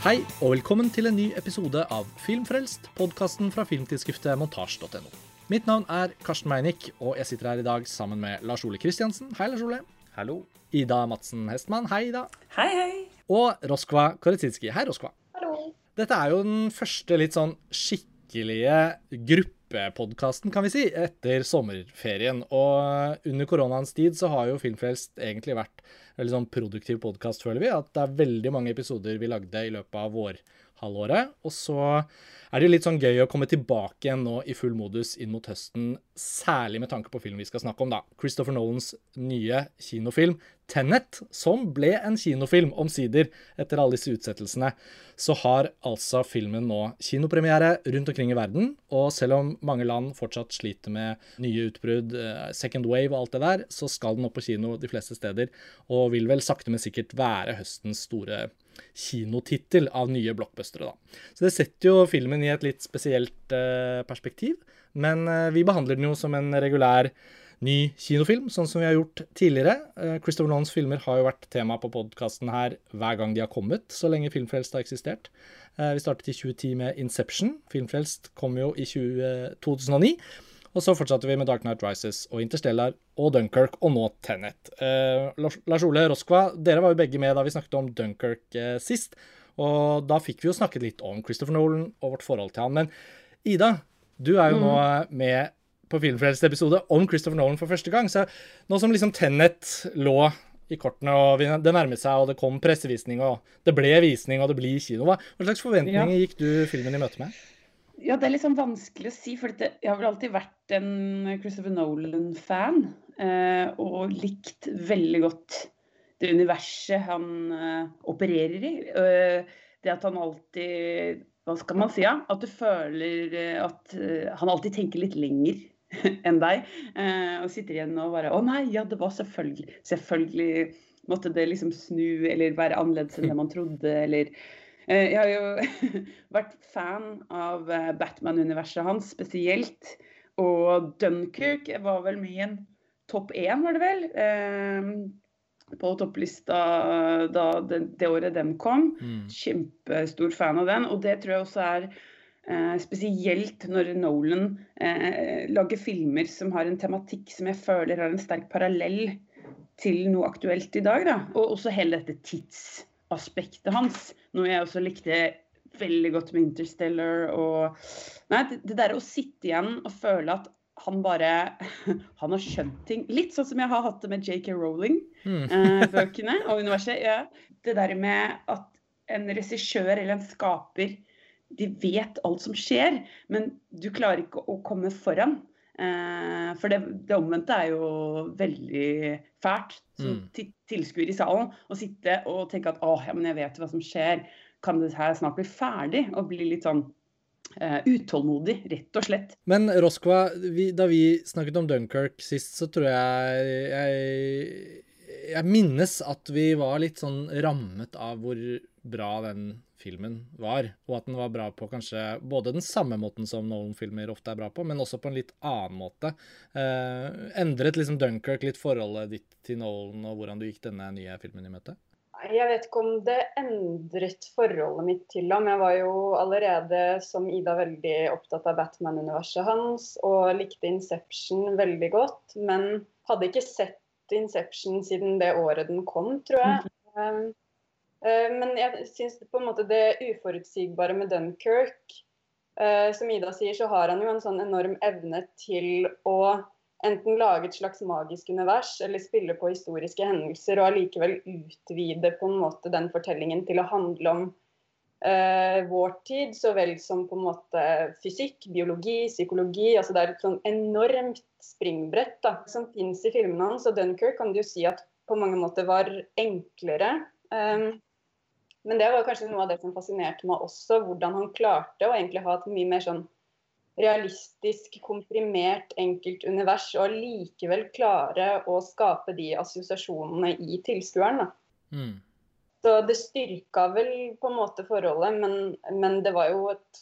Hei, og velkommen til en ny episode av Filmfrelst, podkasten fra filmtidsskriftet montasj.no. Mitt navn er Karsten Meinick, og jeg sitter her i dag sammen med Lars Ole Kristiansen. Hei, Lars Ole. Hallo. Ida Madsen Hestmann. Hei, Ida. Hei, hei. Og Roskva Koretsinski. Hei, Roskva. Hallo. Dette er jo den første litt sånn skikkelige gruppepodkasten, kan vi si, etter sommerferien. Og under koronaens tid så har jo Filmfrelst egentlig vært veldig sånn produktiv podkast, føler vi. At det er veldig mange episoder vi lagde i løpet av vårhalvåret. Og så er det jo litt sånn gøy å komme tilbake igjen nå i full modus inn mot høsten, særlig med tanke på film vi skal snakke om, da. Christopher Nolans nye kinofilm Tenet, som ble en kinofilm omsider etter alle disse utsettelsene, så har altså filmen nå kinopremiere rundt omkring i verden. Og selv om mange land fortsatt sliter med nye utbrudd, eh, second wave og alt det der, så skal den opp på kino de fleste steder, og vil vel sakte, men sikkert være høstens store kinotittel av nye blockbustere, da. Så det setter jo filmen i et litt spesielt eh, perspektiv, men eh, vi behandler den jo som en regulær ny kinofilm, sånn som vi har gjort tidligere. Eh, Christopher Nolans filmer har jo vært tema på podkasten her hver gang de har kommet, så lenge Filmfrelst har eksistert. Eh, Vi startet i 2010 med Inception. Filmfrelst kom jo i 20, 2009. Og så fortsatte vi med Dark Knight Rises og Interstellar og Dunkerque, og nå Tenet. Eh, Lars Ole Roskva, dere var jo begge med da vi snakket om Dunkerque sist. Og da fikk vi jo snakket litt om Christopher Nolan og vårt forhold til han. Men Ida, du er jo nå med på Filmfrelst episode om Christopher Nolan for første gang. Så nå som liksom Tenet lå i kortene, og det nærmet seg, og det kom pressevisning, og det ble visning, og det blir kino, hva, slags forventninger gikk du filmen i møte med? Ja, det er sånn vanskelig å si, for det, jeg har vel alltid vært en Christopher Nolan-fan. Eh, og likt veldig godt det universet han eh, opererer i. Eh, det at han alltid Hva skal man si? Ja? At du føler eh, at eh, han alltid tenker litt lenger enn deg. Eh, og sitter igjen og bare Å nei, ja, det var selvfølgelig Selvfølgelig måtte det liksom snu eller være annerledes enn det man trodde, eller Eh, Jeg har jo vært fan av eh, Batman-universet hans spesielt. Og Dunkerque var vel min topp én, var det vel? eh, På topplista da det, det året den kom. Kjempestor fan av den. Og det tror jeg også er spesielt når Nolan eh, lager filmer som har en tematikk som jeg føler har en sterk parallell til noe aktuelt i dag. Da. Og også hele dette tidsaspektet hans. Noe jeg også likte veldig godt med Interstellar. Og nei, det, der å sitte igjen og føle at han bare Han har skjønt ting. Litt sånn som jeg har hatt det med JK Rowling-bøkene og universet. Ja. Det der med at en regissør eller en skaper de vet alt som skjer, men du klarer ikke å komme foran. Eh, for det, det omvendte er jo veldig fælt som Mm. tilskuer i salen. Å sitte og tenke at å, ja, men jeg vet hva som skjer. Kan det her snart bli ferdig? Og bli litt sånn Uh, utålmodig, rett og slett. Men Roskva, vi, da vi snakket om Dunkerque sist, så tror jeg, jeg Jeg minnes at vi var litt sånn rammet av hvor bra den filmen var. Og at den var bra på kanskje både den samme måten som Nolan-filmer ofte er bra på, men også på en litt annen måte. Eh, endret liksom Dunkerque litt forholdet ditt til Nolan, og hvordan du gikk denne nye filmen i møte? Jeg vet ikke om det endret forholdet mitt til ham. Jeg var jo allerede som Ida veldig opptatt av Batman-universet hans og likte Inception veldig godt, men hadde ikke sett Inception siden det året den kom, tror jeg. Uh, men jeg syns det uforutsigbare med Dunkerque uh, Som Ida sier, så har han jo en sånn enorm evne til å enten lage et slags magisk univers eller spille på historiske hendelser og allikevel utvide på en måte den fortellingen til å handle om eh, vår tid, så vel som på en måte fysikk, biologi, psykologi. altså Det er et sånn enormt springbrett da, som fins i filmene hans. Og Dunkerque kan du si at på mange måter var enklere. Um, men det var kanskje noe av det som fascinerte meg også, hvordan han klarte å egentlig ha et mye mer sånn realistisk, komprimert, enkelt univers, og likevel klare å skape de assosiasjonene i tilskueren. da. Mm. Så det styrka vel på en måte forholdet, men, men det var jo et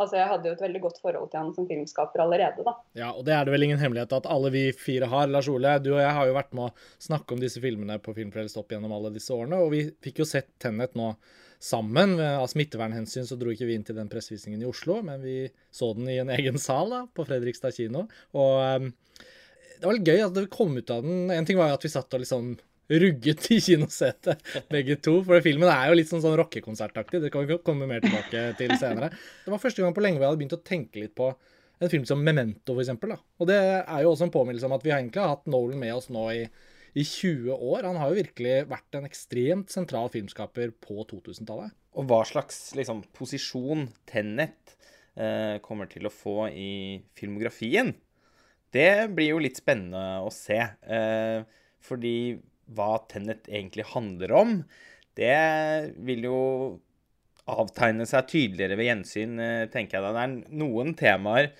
Altså jeg hadde jo et veldig godt forhold til han som filmskaper allerede, da. Ja, og det er det vel ingen hemmelighet at alle vi fire har. Lars Ole, du og jeg har jo vært med å snakke om disse filmene på Filmfrelst opp gjennom alle disse årene, og vi fikk jo sett Tennet nå sammen. Av smittevernhensyn så dro ikke vi inn til den pressevisningen i Oslo, men vi så den i en egen sal da, på Fredrikstad kino. Og um, det var litt gøy at det kom ut av den. En ting var jo at vi satt og liksom rugget i kinosetet, begge to. For filmen er jo litt sånn, sånn rockekonsertaktig. Det kan vi komme mer tilbake til senere. Det var første gang på lenge jeg hadde begynt å tenke litt på en film som Memento, for eksempel. Da. Og det er jo også en påminnelse om at vi egentlig har hatt Nolan med oss nå i i 20 år. Han har jo virkelig vært en ekstremt sentral filmskaper på 2000-tallet. Og hva slags liksom, posisjon Tennet eh, kommer til å få i filmografien, det blir jo litt spennende å se. Eh, fordi hva Tennet egentlig handler om, det vil jo avtegne seg tydeligere ved gjensyn, eh, tenker jeg. Det er noen temaer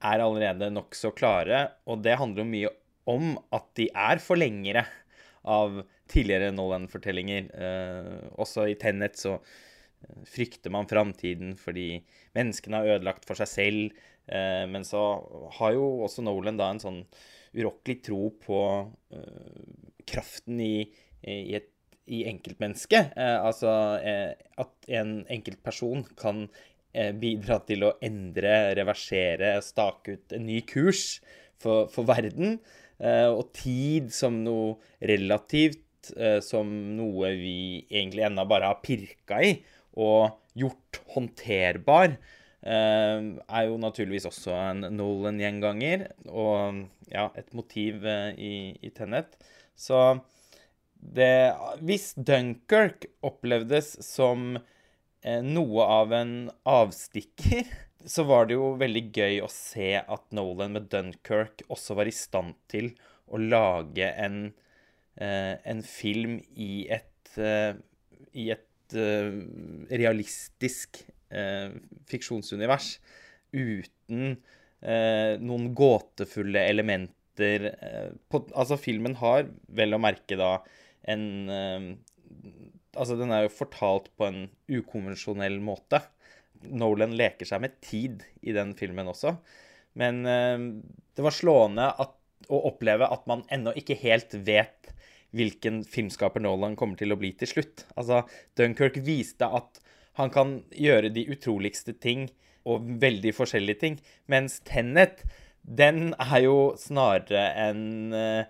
er allerede nokså klare, og det handler jo mye om at de er forlengere av tidligere Nolan-fortellinger. Eh, også i Tennet så eh, frykter man framtiden fordi menneskene har ødelagt for seg selv. Eh, men så har jo også Nolan da en sånn urokkelig tro på eh, kraften i, i, i enkeltmennesket. Eh, altså eh, at en enkeltperson kan bidra til å endre, reversere, stake ut en ny kurs for, for verden. Eh, og tid som noe relativt, eh, som noe vi egentlig ennå bare har pirka i og gjort håndterbar, eh, er jo naturligvis også en Nolan-gjenganger og ja, et motiv i, i Tenet. Så det Hvis Dunkerque opplevdes som noe av en avstikker så var det jo veldig gøy å se at Nolan med Dunkerque også var i stand til å lage en, eh, en film i et, eh, i et eh, realistisk eh, fiksjonsunivers uten eh, noen gåtefulle elementer. Eh, på, altså, filmen har vel å merke da en Altså, den er jo fortalt på en ukonvensjonell måte. Nolan leker seg med tid i den filmen også. Men uh, det var slående at, å oppleve at man ennå ikke helt vet hvilken filmskaper Nolan kommer til å bli til slutt. Altså, Dunkerque viste at han kan gjøre de utroligste ting og veldig forskjellige ting, mens Tenet, den er jo snarere en uh,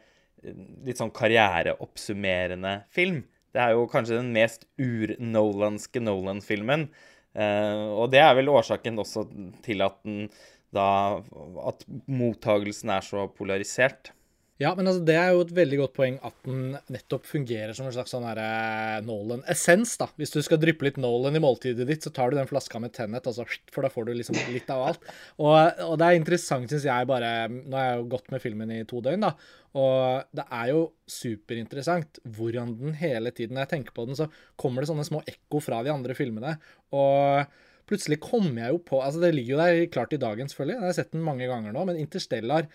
litt sånn karriereoppsummerende film. Det er jo kanskje den mest ur-nolanske Nolan-filmen. Uh, og det er vel årsaken også til at, den, da, at mottagelsen er så polarisert. Ja, men altså, det er jo et veldig godt poeng at den nettopp fungerer som en slags sånn herre Nolan-essens. da. Hvis du skal dryppe litt Nolan i måltidet ditt, så tar du den flaska med Tennet, altså, for da får du liksom litt av alt. Og, og det er interessant, syns jeg, bare Nå har jeg jo gått med filmen i to døgn, da. Og det er jo superinteressant hvordan den hele tiden Når jeg tenker på den, så kommer det sånne små ekko fra de andre filmene. Og plutselig kommer jeg jo på Altså, det ligger jo der klart i dagen, selvfølgelig. Jeg har sett den mange ganger nå, men Interstellar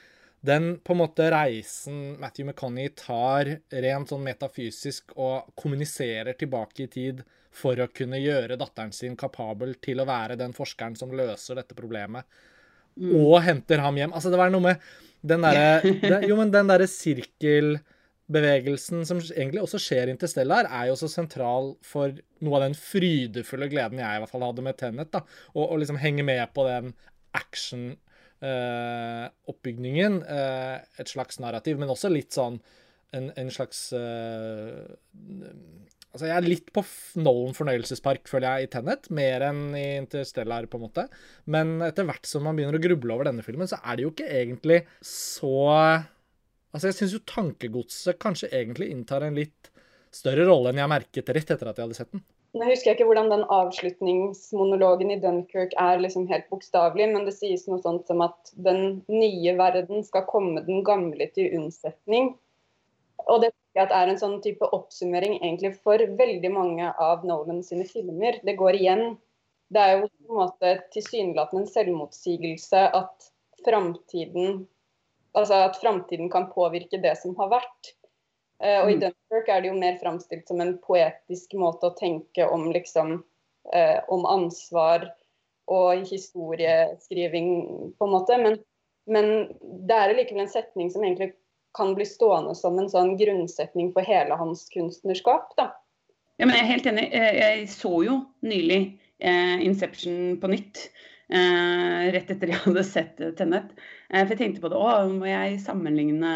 den på en måte reisen Matthew McConney tar rent sånn metafysisk og kommuniserer tilbake i tid for å kunne gjøre datteren sin kapabel til å være den forskeren som løser dette problemet, mm. og henter ham hjem. Altså, det var noe med den derre Jo, men den derre sirkelbevegelsen som egentlig også skjer i Interstellar, er jo så sentral for noe av den frydefulle gleden jeg i hvert fall hadde med Tennet. da, Og, og liksom henge med på den action oppbygningen. Uh, et slags narrativ, men også litt sånn en, en slags uh, Altså, jeg er litt på Nolan fornøyelsespark, føler jeg, i Tennet, mer enn i Interstellar, på en måte. Men etter hvert som man begynner å gruble over denne filmen, så er det jo ikke egentlig så Altså, jeg syns jo tankegodset kanskje egentlig inntar en litt større rolle enn jeg merket rett etter at jeg hadde sett den. Nå husker jeg ikke hvordan den avslutningsmonologen i Dunkerque er liksom helt bokstavelig, men det sies noe sånt som at den nye verden skal komme den gamle til unnsetning. Og det er en sånn type oppsummering egentlig for veldig mange av Nolan sine filmer. Det går igjen. Det er jo på en måte tilsynelatende en selvmotsigelse at framtiden altså at framtiden kan påvirke det som har vært. Uh, og i Dunkerque er det jo mer framstilt som en poetisk måte å tenke om liksom uh, om ansvar og historieskriving, på en måte. Men, men det er likevel en setning som egentlig kan bli stående som en sånn grunnsetning for hele hans kunstnerskap. da. Ja, men jeg er helt enig. Jeg så jo nylig eh, Inception på nytt. Eh, rett etter jeg hadde sett Tennet. Eh, for jeg tenkte på det. Å, må jeg sammenligne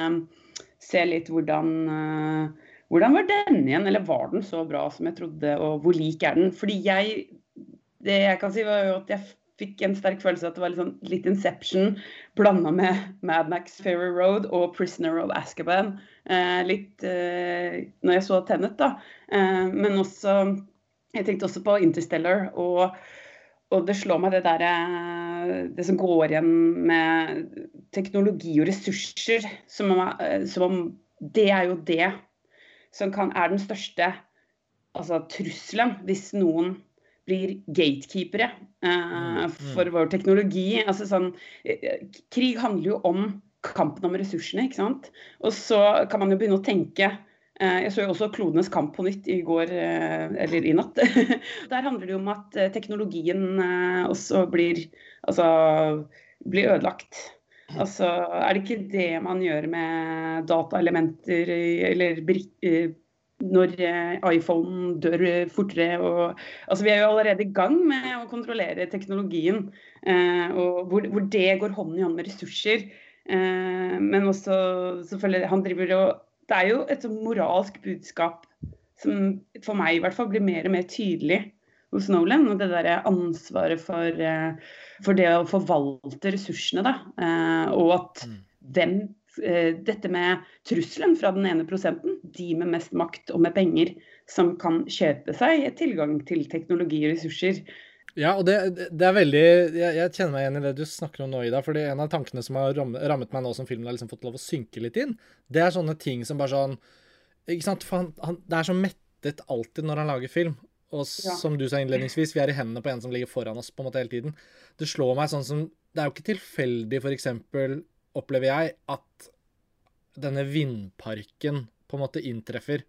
Se litt hvordan eh, Hvordan var denne igjen? Eller var den så bra som jeg trodde? Og hvor lik er den? Fordi jeg Det jeg kan si, var jo at jeg fikk en sterk følelse av at det var litt, sånn, litt Inception blanda med Mad Max Ferry Road og Prisoner of Azkaban. Eh, litt eh, når jeg så Tennet, da. Eh, men også Jeg tenkte også på Interstellar. og og det slår meg det der Det som går igjen med teknologi og ressurser, som om, som om det er jo det som kan, er den største altså, trusselen hvis noen blir gatekeepere uh, for vår teknologi. Altså, sånn, krig handler jo om kampen om ressursene, ikke sant. Og så kan man jo begynne å tenke Jeg så jo også 'Klodenes kamp' på nytt i går, uh, eller i natt. Der handler det jo om at teknologien også blir, altså, blir ødelagt. Altså, er det ikke det man gjør med dataelementer eller når iPhone dør fortere. Og, altså vi er jo allerede i gang med å kontrollere teknologien. Eh, og hvor, hvor, det går hånd i hånd med ressurser. Eh, men også selvfølgelig han driver og Det er jo et moralsk budskap som for meg i hvert fall blir mer og mer tydelig hos Nolan. Og det derre ansvaret for, eh, for, det å forvalte ressursene, da. Eh, og at mm. hvem Eh, dette med trusselen fra den ene prosenten, de med mest makt og med penger, som kan kjøpe seg tilgang til teknologi og ressurser. Ja, og det, det er veldig jeg, jeg, kjenner meg igjen i det du snakker om nå, Ida. fordi en av tankene som har rammet meg nå som filmen har liksom fått lov å synke litt inn, det er sånne ting som bare sånn ikke sant, for han, han, Det er så mettet alltid når han lager film. Og ja. som du sa innledningsvis, vi er i hendene på en som ligger foran oss på en måte hele tiden. Det slår meg sånn som Det er jo ikke tilfeldig, for eksempel, opplever jeg, at denne vindparken på en måte inntreffer.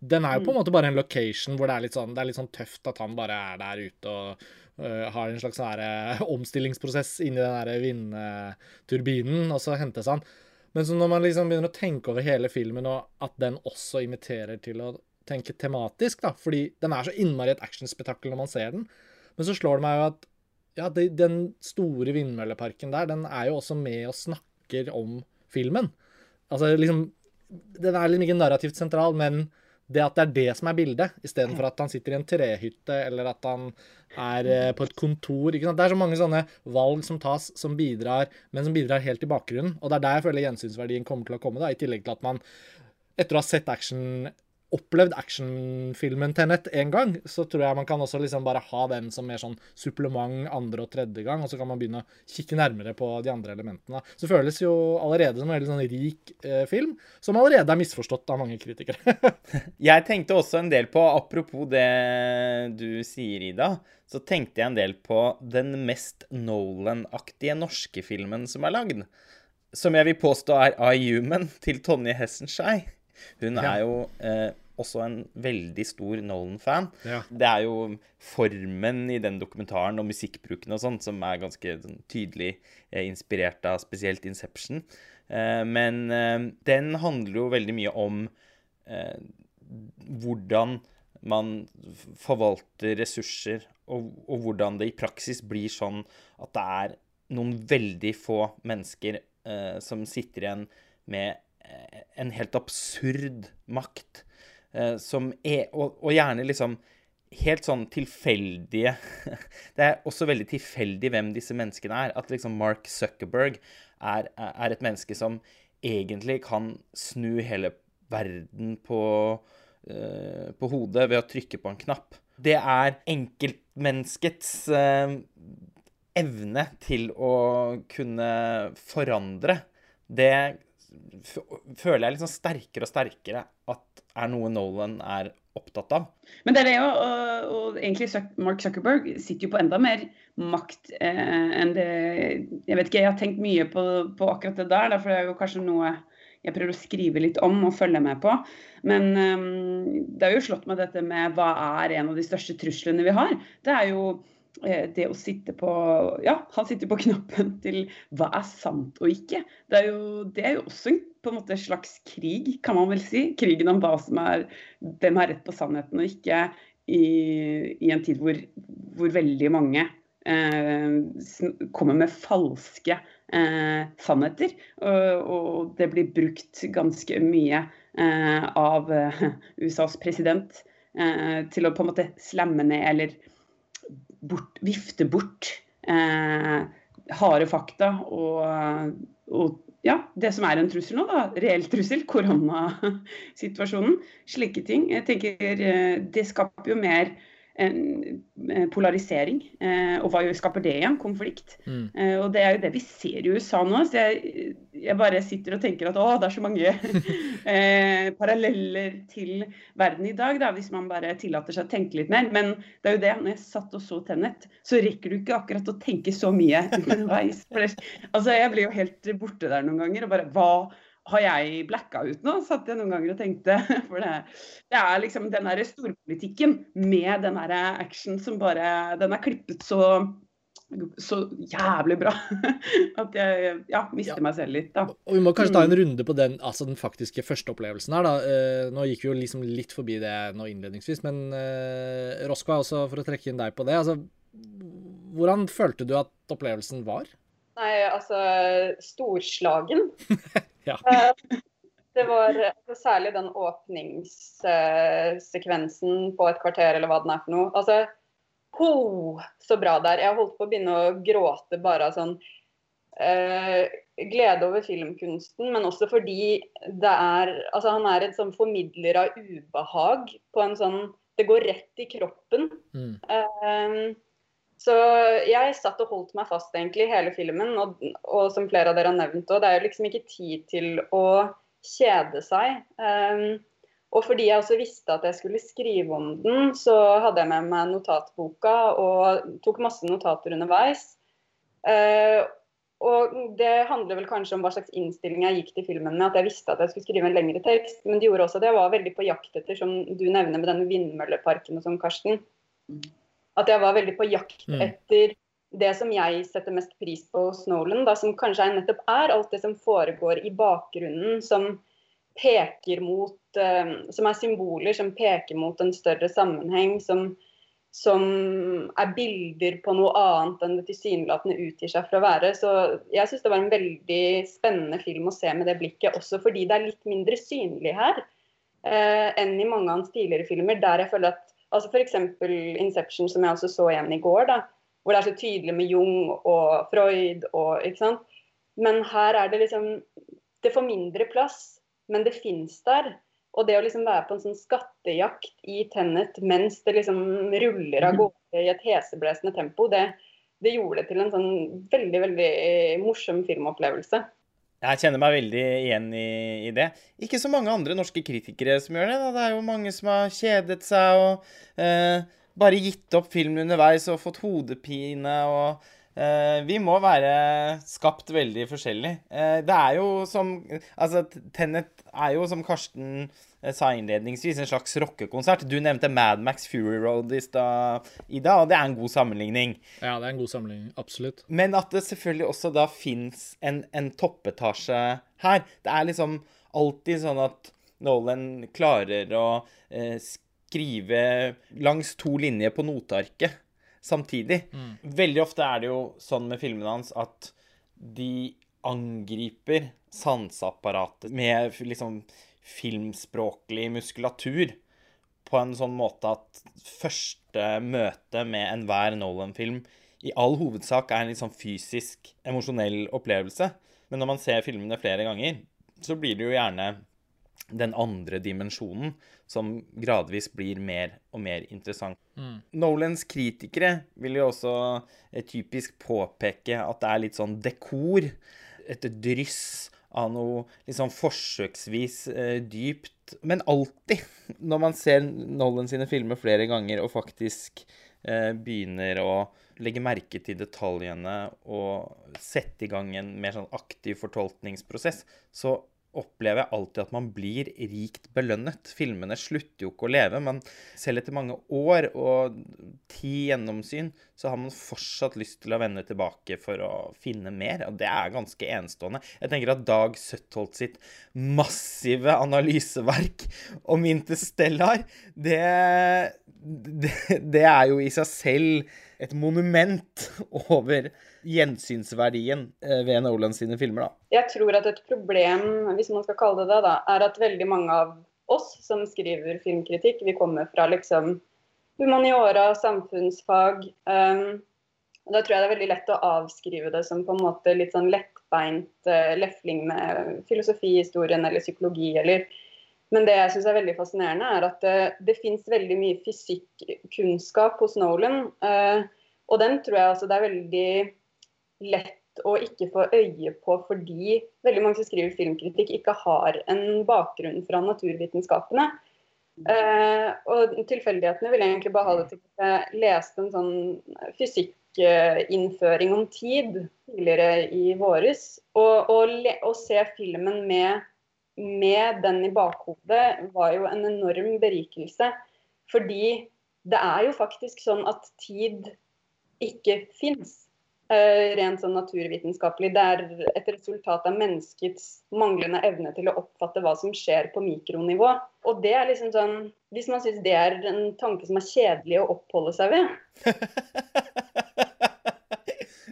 Den er jo på en mm. måte bare en location hvor det er litt sånn, det er litt sånn tøft at han bare er der ute og uh, har en slags sånn uh, omstillingsprosess inni den vindturbinen, og så hentes han. Men så når man liksom begynner å tenke over hele filmen, og at den også inviterer til å tenke tematisk, da, fordi den er så innmari et actionspetakkel når man ser den, men så slår det meg jo at ja, det, den store vindmølleparken der, den er jo også med og snakker om filmen. Altså liksom Den er liksom ikke narrativt sentral, men det at det er det som er bildet, istedenfor at han sitter i en trehytte eller at han er eh, på et kontor. Det er så mange sånne valg som tas, som bidrar, men som bidrar helt i bakgrunnen. Og det er der jeg føler gjensynsverdien kommer til å komme, da, i tillegg til at man etter å ha sett action opplevd actionfilmen Tenet én gang, så tror jeg man kan også liksom bare ha den som mer sånn supplement andre og tredje gang, og så kan man begynne å kikke nærmere på de andre elementene. Så det føles jo allerede som en veldig sånn rik eh, film, som allerede er misforstått av mange kritikere. jeg tenkte også en del på, apropos det du sier, Ida, så tenkte jeg en del på den mest Nolan-aktige norske filmen som er lagd. Som jeg vil påstå er I Human til Tonje Hessenskei. Hun er jo eh, også en veldig stor Nolan-fan. Ja. Det er jo formen i den dokumentaren og musikkbruken og sånt som er ganske sånn, tydelig eh, inspirert av spesielt Inception. Eh, men eh, den handler jo veldig mye om hvordan man forvalter ressurser, og, og, hvordan det i praksis blir sånn at det er noen veldig få mennesker eh, som sitter igjen med en helt absurd makt. Eh, som er og, og, gjerne liksom helt sånn tilfeldige Det er også veldig tilfeldig hvem disse menneskene er. At liksom Mark Zuckerberg er, er et menneske som egentlig kan snu hele verden på, uh, på hodet ved å trykke på en knapp. Det er enkeltmenneskets uh, evne til å kunne forandre. Det føler jeg liksom sterkere og sterkere at er noe Nolan er opptatt av. Men det er det jo, og, egentlig Mark Zuckerberg sitter jo på enda mer makt eh, enn det Jeg vet ikke, jeg har tenkt mye på, på akkurat det der, for det er jo kanskje noe jeg prøver å skrive litt om og følge med på. Men um, det har jo slått meg dette med hva er en av de største truslene vi har. Det er jo det å sitte på Ja, han sitter på knappen til hva er sant og ikke. Det er jo, det er jo også på en måte slags krig, kan man vel si. Krigen om hva som er hvem har rett på sannheten og ikke, i, i en tid hvor, hvor veldig mange eh, kommer med falske eh, sannheter. Og, og, det blir brukt ganske mye eh, av eh, USAs president eh, til å på en måte slemme ned eller bort, vifte bort eh, harde fakta og, og ja, det som er en trussel nå, da, reell trussel, koronasituasjonen. Slike ting. Jeg tenker Det skaper jo mer en polarisering. Eh, og hva skaper det igjen? Konflikt. Mm. Eh, og det er jo det vi ser i USA nå. Så jeg, jeg bare sitter og tenker at å, det er så mange eh, paralleller til verden i dag, da, hvis man bare tillater seg å tenke litt mer. Men det er jo det, når jeg satt og så Tennet, så rekker du ikke akkurat å tenke så mye underveis. altså, jeg blir jo helt borte der noen ganger og bare hva har jeg blacka ut nå? Satt jeg noen ganger og tenkte. For det, det er liksom den derre storpolitikken med den derre action som bare Den er klippet så så jævlig bra at jeg ja, mister ja. meg selv litt. da. Og Vi må kanskje ta en mm. runde på den, altså den faktiske førsteopplevelsen her. da. Eh, nå gikk vi jo liksom litt forbi det nå innledningsvis, men eh, Roskva, også for å trekke inn deg på det. altså Hvordan følte du at opplevelsen var? Nei, altså Storslagen. ja. Eh, det var altså, særlig den åpningssekvensen på et kvarter, eller hva den er for noe. Altså, ho, så bra der. Jeg holdt på å begynne å gråte bare av sånn uh, glede over filmkunsten, men også fordi det er Altså, han er en sånn formidler av ubehag på en sånn Det går rett i kroppen. Mm. Uh, så jeg satt og holdt meg fast egentlig hele filmen, og, og som flere av dere har nevnt òg, det er jo liksom ikke tid til å kjede seg. Um, og fordi jeg også visste at jeg skulle skrive om den, så hadde jeg med meg notatboka og tok masse notater underveis. Uh, og det handler vel kanskje om hva slags innstilling jeg gikk til filmen med. At jeg visste at jeg skulle skrive en lengre tekst. Men det gjorde også at jeg var veldig på jakt etter, som du nevner med denne vindmølleparken og sånn, Karsten. At jeg var veldig på jakt mm. etter det som jeg setter mest pris på hos Nolan, da, som kanskje er nettopp er alt det som foregår i bakgrunnen, som peker mot uh, Som er symboler som peker mot en større sammenheng, som, som er bilder på noe annet enn det tilsynelatende utgir seg for å være. Så jeg syns det var en veldig spennende film å se med det blikket, også fordi det er litt mindre synlig her uh, enn i mange av hans tidligere filmer, der jeg føler at Altså F.eks. Inception, som jeg også så igjen i går, da, hvor det er så tydelig med Jung og Freud. og, ikke sant? Men her er det liksom Det får mindre plass, men det fins der. Og det å liksom være på en sånn skattejakt i Tennet mens det liksom ruller av gårde i et heseblesende tempo, det, det gjorde det til en sånn veldig, veldig morsom filmopplevelse. Jeg kjenner meg veldig igjen i, i, det. Ikke så mange andre norske kritikere som gjør det. Da. Det er jo mange som har kjedet seg og eh, bare gitt opp filmen underveis og fått hodepine og eh, Vi må være skapt veldig forskjellig. Eh, det er jo som Altså, Tennet er jo som Karsten sa innledningsvis, en slags rockekonsert. Du nevnte Mad Max Fury Road i stad, Ida, og det er en god sammenligning. Ja, det er en god sammenligning. Absolutt. Men at det selvfølgelig også da fins en, en toppetasje her. Det er liksom alltid sånn at Nolan klarer å eh, skrive langs to linjer på notearket samtidig. Mm. Veldig ofte er det jo sånn med filmene hans at de angriper sanseapparatet med liksom filmspråklig muskulatur på en sånn måte at første møte med enhver Nolan-film i all hovedsak er en litt sånn fysisk, emosjonell opplevelse. Men når man ser filmene flere ganger, så blir det jo gjerne den andre dimensjonen som gradvis blir mer og mer interessant. Mm. Nolans kritikere vil jo også eh, typisk påpeke at det er litt sånn dekor. Et dryss av noe liksom forsøksvis eh, dypt. Men alltid, når man ser Nolan sine filmer flere ganger og faktisk eh, begynner å legge merke til detaljene og sette i gang en mer sånn aktiv fortolkningsprosess, så opplever jeg alltid at man blir rikt belønnet. Filmene slutter jo ikke å leve, men selv etter mange år og ti gjennomsyn, så har man fortsatt lyst til å vende tilbake for å finne mer. Og det er ganske enestående. Jeg tenker at Dag Søttholt sitt massive analyseverk om Interstellar, det, det, det er jo i seg selv et monument over gjensynsverdien eh, ved Nolan sine filmer, da. Jeg tror at et problem, hvis man skal kalle det det, da, er at veldig mange av oss som skriver filmkritikk, vi kommer fra liksom humaniora, samfunnsfag. Um, da tror jeg det er veldig lett å avskrive det som på en måte litt sånn lettbeint uh, lefling med filosofihistorien eller psykologi eller men det jeg syns er veldig fascinerende, er at det, det fins veldig mye fysikkunnskap hos Nolan. Uh, og den tror jeg altså det er veldig lett å ikke få øye på fordi veldig mange som skriver filmkritikk, ikke har en bakgrunn fra naturvitenskapene. Uh, og tilfeldighetene vil jeg egentlig bare ha det til at jeg leste en sånn fysikkinnføring om tid tidligere i våres. Og å se filmen med med den i bakhodet var jo en enorm berikelse. Fordi det er jo faktisk sånn at tid ikke fins. Uh, rent sånn naturvitenskapelig. Det er et resultat av menneskets manglende evne til å oppfatte hva som skjer på mikronivå. Og det er liksom sånn Hvis man syns det er en tanke som er kjedelig å oppholde seg ved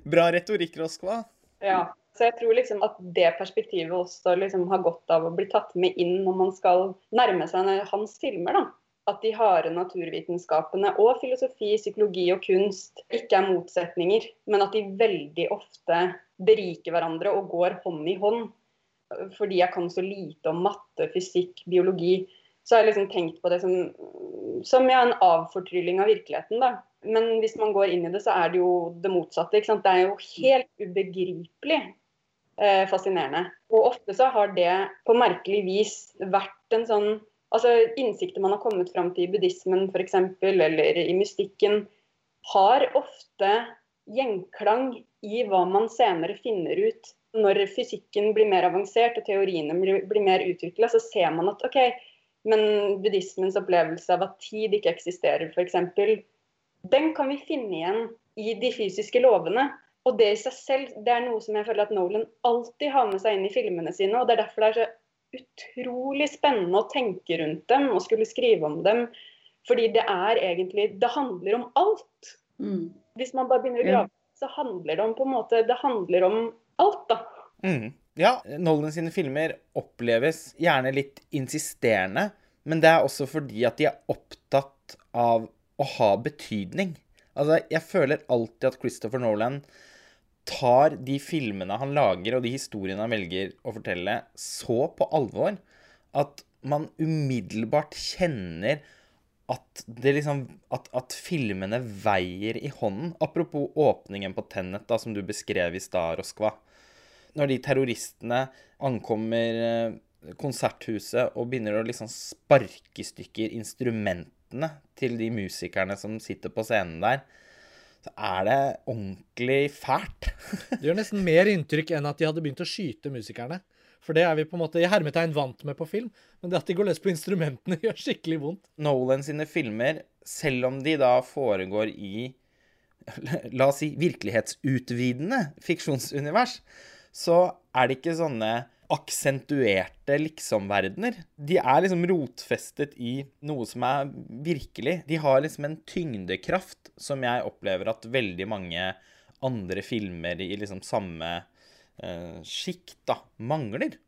Bra retorikk, Roskva. Ja. Så jeg tror liksom at det perspektivet også liksom har godt av å bli tatt med inn når man skal nærme seg hans filmer. da. At de harde naturvitenskapene og filosofi, psykologi og kunst ikke er motsetninger, men at de veldig ofte beriker hverandre og går hånd i hånd. Fordi jeg kan så lite om matte, fysikk, biologi, så har jeg liksom tenkt på det som, som ja, en avfortrylling av virkeligheten. da. Men hvis man går inn i det, så er det jo det motsatte. Det er jo helt ubegripelig fascinerende. Og ofte så har det på merkelig vis vært en sånn Altså innsikter man har kommet fram til i buddhismen f.eks., eller i mystikken, har ofte gjenklang i hva man senere finner ut når fysikken blir mer avansert og teoriene blir, blir mer utvikla, så ser man at OK, men buddhismens opplevelse av at tid ikke eksisterer, f.eks., den kan vi finne igjen i de fysiske lovene. Og det i seg selv det er noe som jeg føler at Nolan alltid har med seg inn i filmene sine. og Det er derfor det er så utrolig spennende å tenke rundt dem og skulle skrive om dem. Fordi det er egentlig Det handler om alt. Mm. Hvis man bare begynner å grave, ja. så handler det om på en måte Det handler om alt, da. Mm. Ja, Nolan sine filmer oppleves gjerne litt insisterende, men det er også fordi at de er opptatt av å ha betydning. Altså, jeg føler alltid at Christopher Nolan tar de filmene han lager, og de historiene han velger å fortelle, så på alvor at man umiddelbart kjenner at, liksom, at, at filmene veier i hånden. Apropos åpningen på Tennet, da, som du beskrev i stad, Roskva. Når de terroristene ankommer eh, konserthuset og begynner å liksom sparke i stykker instrumentene til de musikerne som sitter på scenen der så er det ordentlig fælt. det gjør nesten mer inntrykk enn at de hadde begynt å skyte musikerne. For det er vi på en måte i hermetegn vant med på film, men det at de går løs på instrumentene, gjør skikkelig vondt. Nolan sine filmer, selv om de da foregår i La oss si virkelighetsutvidende fiksjonsunivers, så er det ikke sånne aksentuerte liksom-verdener. De er liksom rotfestet i noe som er virkelig. De har liksom en tyngdekraft som jeg opplever at veldig mange andre filmer i liksom samme eh, sjikt da, mangler.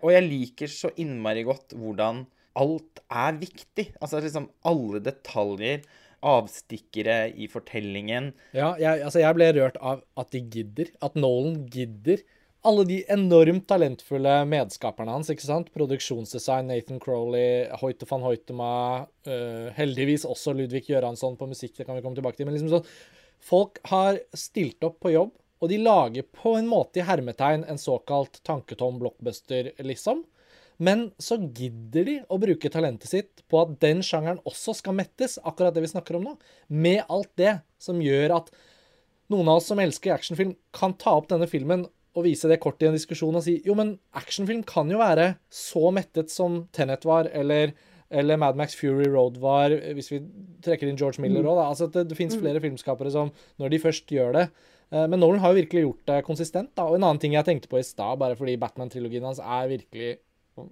Og jeg liker så innmari godt hvordan alt er viktig. Altså liksom alle detaljer avstikkere i fortellingen. Ja, jeg, altså jeg ble rørt av at de gidder. At Nolan gidder alle de enormt talentfulle medskaperne hans. ikke sant? Produksjonsdesign, Nathan Crowley, Hoite van Hoitema, uh, heldigvis også Ludvig Göransson på musikk, det kan vi komme tilbake til. men liksom sånn, Folk har stilt opp på jobb, og de lager på en måte i hermetegn en såkalt tanketom blockbuster, liksom. Men så gidder de å bruke talentet sitt på at den sjangeren også skal mettes, akkurat det vi snakker om nå, med alt det som gjør at noen av oss som elsker actionfilm, kan ta opp denne filmen å vise det kort i en diskusjon og si jo, men actionfilm kan jo være så mettet som Tenet var, eller, eller Mad Max Fury Road var, hvis vi trekker inn George Miller òg. Altså at det, det fins flere filmskapere som, når de først gjør det eh, Men Nolan har jo virkelig gjort det konsistent. da, Og en annen ting jeg tenkte på i stad, bare fordi Batman-trilogien hans er virkelig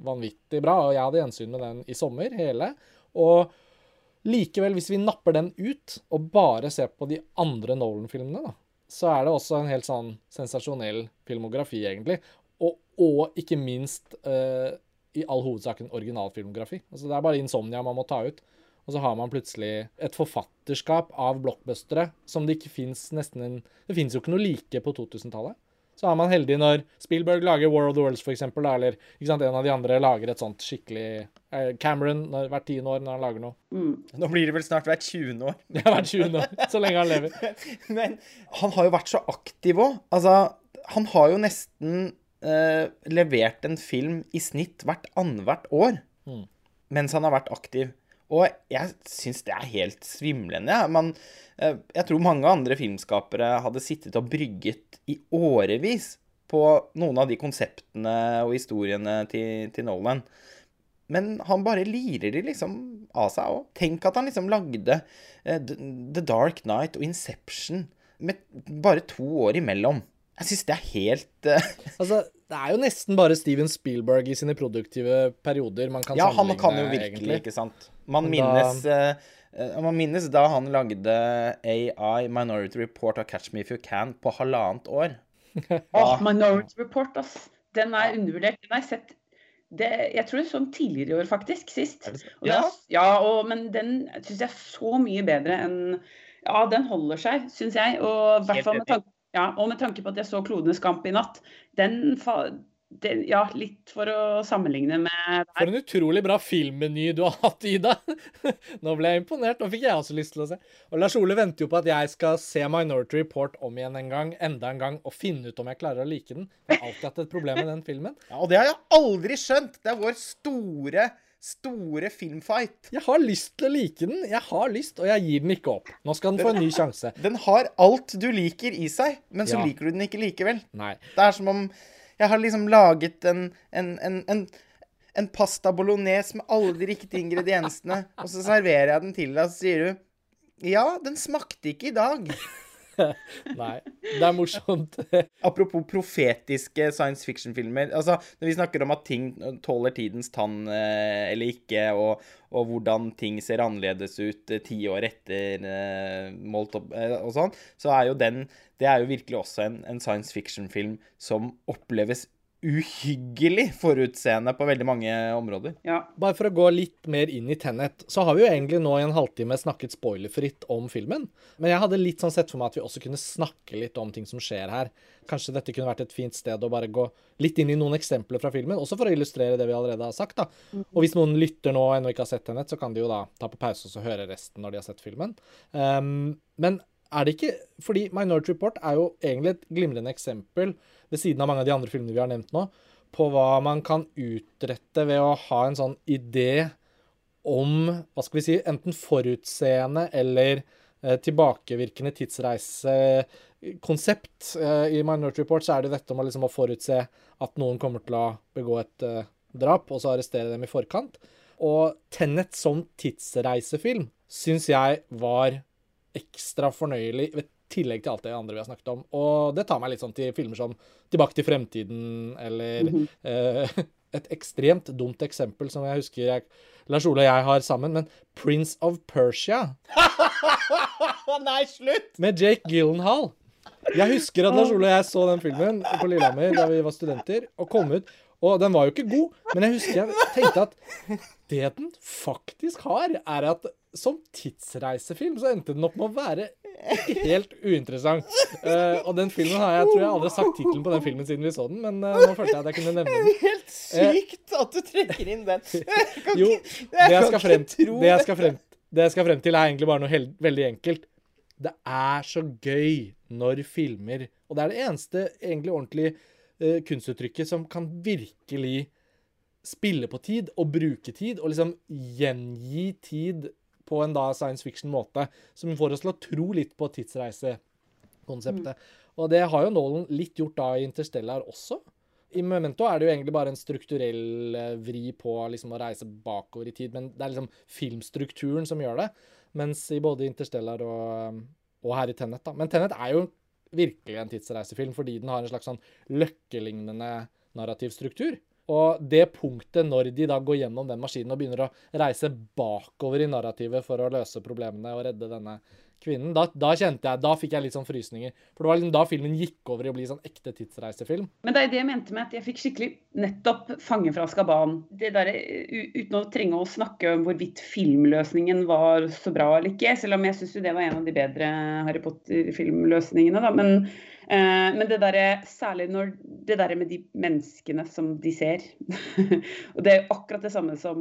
vanvittig bra, og jeg hadde gjensyn med den i sommer, hele. Og likevel, hvis vi napper den ut, og bare ser på de andre Nolan-filmene, da, så er det også en helt sånn sensasjonell filmografi, egentlig. Og, og ikke minst uh, i all hovedsak en originalfilmografi. Altså, det er bare Insomnia man må ta ut. Og så har man plutselig et forfatterskap av blockbustere som det ikke fins nesten en Det fins jo ikke noe like på 2000-tallet. Så er man heldig når Spielberg lager War of the Worlds, f.eks., eller ikke sant, en av de andre lager et sånt skikkelig eh, Cameron når, hvert tiende år når han lager noe. Mm. Nå blir det vel snart hvert 20. år. Ja, hvert 20. år, så lenge han lever. Men han har jo vært så aktiv òg. Altså, han har jo nesten eh, levert en film i snitt hvert annethvert år Mm. mens han har vært aktiv. Og jeg syns det er helt svimlende. Man, eh, jeg tror mange andre filmskapere hadde sittet og brygget i årevis på noen av de konseptene og historiene til, til Nolan. Men han bare lirer de liksom av seg òg. Tenk at han liksom lagde eh, The Dark Knight og Inception med bare to år imellom. Jeg syns det er helt eh, Altså, det er jo nesten bare Steven Spielberg i sine produktive perioder man kan Ja, han kan jo virkelig, egentlig. ikke sant. Man minnes, da... uh, man minnes da han lagde AI, Minority Report og Catch Me If You Can på halvannet år. Åh, Minority Report, ass. Den er undervurdert. Den har jeg sett det, Jeg tror det sånn tidligere i år, faktisk. Sist. Og den Ja. er- ja, og, men den syns jeg er så mye bedre enn Ja, den holder seg, syns jeg. Og i hvert fall med tanke, ja, og med tanke på at jeg så 'Klodenes kamp' i natt. Den, fa- den Ja, litt for å sammenligne med For en utrolig bra filmmeny du har hatt, Ida. Nå ble jeg imponert. Nå fikk jeg også lyst til å se. Og Lars Ole venter jo på at jeg skal se Minority Report om igjen en gang, enda en gang, og finne ut om jeg klarer å like den. Jeg har alltid hatt et problem med den filmen. Ja, og det har jeg aldri skjønt! Det er vår store, store filmfight. Jeg har lyst til å like den, jeg har lyst, og jeg gir den ikke opp. Nå skal den få en ny sjanse. Den har alt du liker i seg, men så Ja. liker du den ikke likevel. Nei. Det er som om jeg har liksom laget en, en, en, en, en pasta bolognese med alle de riktige ingrediensene, og så serverer jeg den til deg, og så sier du Ja, den smakte ikke i dag. Nei. Det er morsomt. Apropos profetiske science fiction-filmer. Altså, når vi snakker om at ting tåler tidens tann eh, eller ikke, og, og hvordan ting ser annerledes ut eh, ti år etter eh, målt opp og sånn, så er jo den Det er jo virkelig også en, en science fiction-film som oppleves uhyggelig forutseende på veldig mange områder. Ja. Bare for å gå litt mer inn i Tenet, så har vi jo egentlig nå i en halvtime snakket spoilerfritt om filmen. Men jeg hadde litt sånn sett for meg at vi også kunne snakke litt om ting som skjer her. Kanskje dette kunne vært et fint sted å bare gå litt inn i noen eksempler fra filmen, også for å illustrere det vi allerede har sagt. da. Og hvis noen lytter nå og ennå ikke har sett Tenet, så kan de jo da ta på pause og så høre resten når de har sett filmen. Um, men er det ikke Fordi Minority Report er jo egentlig et glimrende eksempel, ved siden av mange av de andre filmene vi har nevnt nå, på hva man kan utrette ved å ha en sånn idé om hva skal vi si, enten forutseende eller eh, tilbakevirkende tidsreisekonsept. Eh, I Minority Report så er det dette om liksom, å forutse at noen kommer til å begå et eh, drap, og så arrestere dem i forkant. Og Tennet som tidsreisefilm syns jeg var ekstra fornøyelig ved tillegg til alt det andre vi har snakket om. Og det tar meg litt sånn til filmer som Tilbake til fremtiden, eller eh, et ekstremt dumt eksempel som jeg husker jeg, Lars Ole og jeg har sammen, men Prince of Persia Nei, slutt! med Jake Gyllenhaal. Jeg husker at Lars Ole og jeg så den filmen på Lillehammer da vi var studenter, og kom ut. Og den var jo ikke god, men jeg husker jeg tenkte at det den faktisk har, er at som tidsreisefilm så endte den opp med å være helt uinteressant. Uh, og den filmen har jeg tror jeg aldri har sagt tittelen på den filmen siden vi så den, men uh, nå følte jeg at jeg kunne nevne den. Helt sykt at du trekker inn den. Jo, det jeg skal frem, det jeg skal frem, det jeg skal frem til, er egentlig bare noe hel, veldig enkelt. Det er så gøy når filmer Og det er det eneste egentlig ordentlige uh, kunstuttrykket som kan virkelig spille på tid og bruke tid, og liksom gjengi tid på en da science fiction-måte, som får oss til å tro litt på tidsreisekonseptet. Og det har jo Nolan litt gjort da i Interstellar også. I Memento er det jo egentlig bare en strukturell eh, vri på liksom å reise bakover i tid, men det er liksom filmstrukturen som gjør det. Mens i både Interstellar og, og her i Tenet, da. Men Tenet er jo virkelig en tidsreisefilm fordi den har en slags sånn løkkelignende narrativ struktur. Og det punktet når de da går gjennom den maskinen og begynner å reise bakover i narrativet for å løse problemene og redde denne kvinnen, da, da kjente jeg, da fikk jeg litt sånn frysninger. For det var liksom da filmen gikk over i å bli sånn ekte tidsreisefilm. Men det er det jeg mente med at jeg fikk skikkelig nettopp 'Fange fra Skaban'. Det der, uten å trenge å snakke om hvorvidt filmløsningen var så bra eller ikke, selv om jeg syns det var en av de bedre Harry Potter-filmløsningene. da, men men det der, særlig når det der med de menneskene som de ser Og det er akkurat det samme som,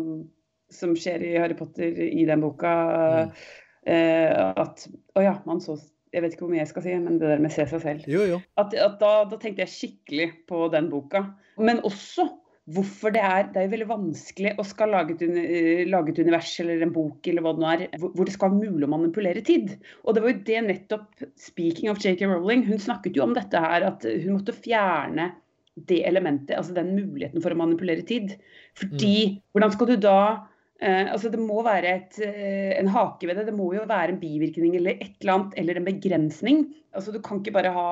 som skjer i Harry Potter i den boka. Mm. Uh, at Å ja, man så Jeg vet ikke hvor mye jeg skal si, men det der med se seg selv. Jo, jo. At, at da, da, tenkte jeg skikkelig på den boka. Men også hvorfor det er Det er jo veldig vanskelig å skal lage et, eh, lage et, univers eller en bok eller hva det nå er, hvor det skal være mulig å manipulere tid. Og det var jo det nettopp Speaking of JK Rowling, hun snakket jo om dette her, at hun måtte fjerne det elementet, altså den muligheten for å manipulere tid. Fordi mm. hvordan skal du da Eh, altså Det må være et, eh, en hake ved det. Det må jo være en bivirkning eller et eller annet, eller en begrensning. Altså Du kan ikke bare ha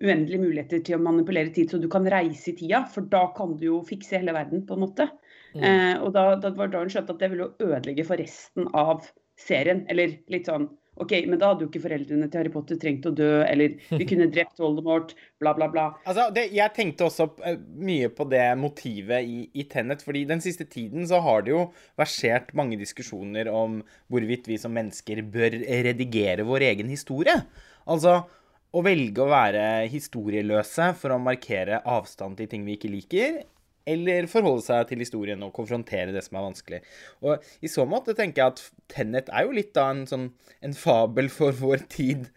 uendelige muligheter til å manipulere tid så du kan reise i tida, for da kan du jo fikse hele verden, på en måte. Mm. Eh, og da, da var da hun skjønte at det ville jo ødelegge for resten av serien. Eller litt sånn OK, men da hadde jo ikke foreldrene til Harry Potter trengt å dø, eller vi kunne drept Voldemort, bla, bla, bla. Altså, det, jeg tenkte også eh, mye på det motivet i, i Tenet, fordi den siste tiden så har det jo versert mange diskusjoner om hvorvidt vi som mennesker bør redigere vår egen historie. Altså å velge å være historieløse for å markere avstand til ting vi ikke liker, eller forholde seg til historien og konfrontere det som er vanskelig. Og I så måte tenker jeg at Tennet er jo litt da en, sånn, en fabel for vår tid.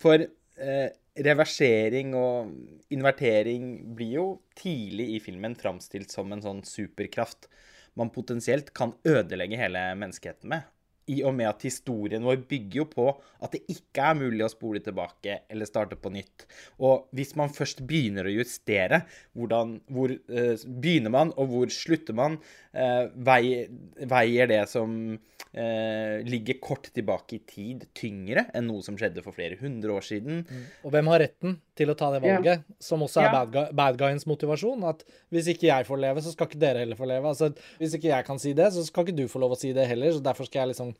For eh, reversering og invertering blir jo tidlig i filmen framstilt som en sånn superkraft man potensielt kan ødelegge hele menneskeheten med i og med at historien vår bygger jo på at det ikke er mulig å spole tilbake eller starte på nytt. Og hvis man først begynner å justere, hvordan, hvor eh, begynner man, og hvor slutter man, eh, veier, det som eh, ligger kort tilbake i tid, tyngre enn noe som skjedde for flere hundre år siden. Mm. Og hvem har retten til å ta det valget, yeah. som også er yeah. bad, guy, bad guyens motivasjon? At hvis ikke jeg får leve, så skal ikke dere heller få leve. Altså, hvis ikke jeg kan si det, så skal ikke du få lov å si det heller. så derfor skal jeg liksom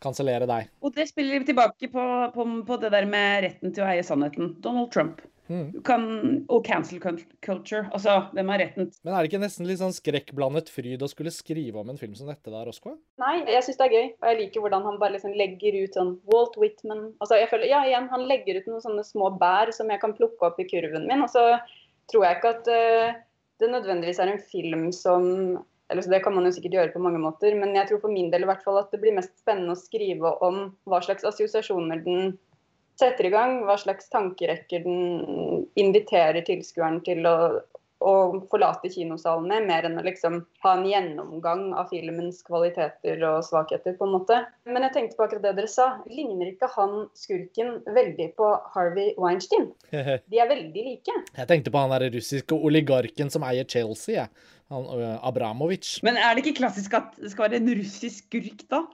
kansellere deg. Og det spiller tilbake på, på, på, det der med retten til å eie sannheten. Donald Trump. Mm. Kan, og cancel culture. Altså, hvem har retten Men er det ikke nesten litt sånn skrekkblandet fryd å skulle skrive om en film som dette der, Oskar? Nei, jeg syns det er gøy. Og jeg liker hvordan han bare liksom legger ut sånn Walt Whitman Altså, jeg føler, ja, igjen, han legger ut noen sånne små bær som jeg kan plukke opp i kurven min. Og så tror jeg ikke at uh, det nødvendigvis er en film som eller så Det kan man jo sikkert gjøre på mange måter, men jeg tror for min del i hvert fall at det blir mest spennende å skrive om hva slags assosiasjoner den setter i gang, hva slags tankerekker den inviterer tilskueren til å, å forlate kinosalen med, mer enn å liksom ha en gjennomgang av filmens kvaliteter og svakheter, på en måte. Men jeg tenkte på akkurat det dere sa. Ligner ikke han skurken veldig på Harvey Weinstein? De er veldig like. Jeg tenkte på han der russiske oligarken som eier Chelsea, jeg. Ja han, uh, Abramovic. Men er det ikke klassisk at det skal være en russisk skurk, da?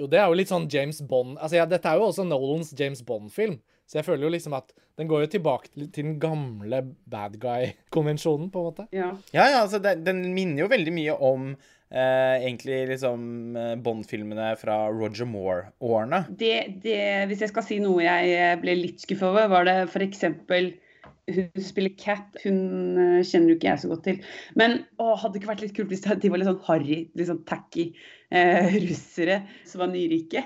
Jo, det er jo litt sånn James Bond Altså, ja, Dette er jo også Nolans James Bond-film. Så jeg føler jo liksom at den går jo tilbake til, til den gamle bad guy-konvensjonen, på en måte. Ja, ja, ja altså, den, den, minner jo veldig mye om eh, egentlig liksom eh, Bond-filmene fra Roger Moore-årene. Det, det, hvis jeg skal si noe jeg eh, ble litt skuffa over, var det f.eks hun spiller Cat. Hun uh, kjenner jo ikke jeg så godt til. Men å, hadde det ikke vært litt kult hvis de var litt sånn harry, litt sånn tacky uh, russere som var nyrike?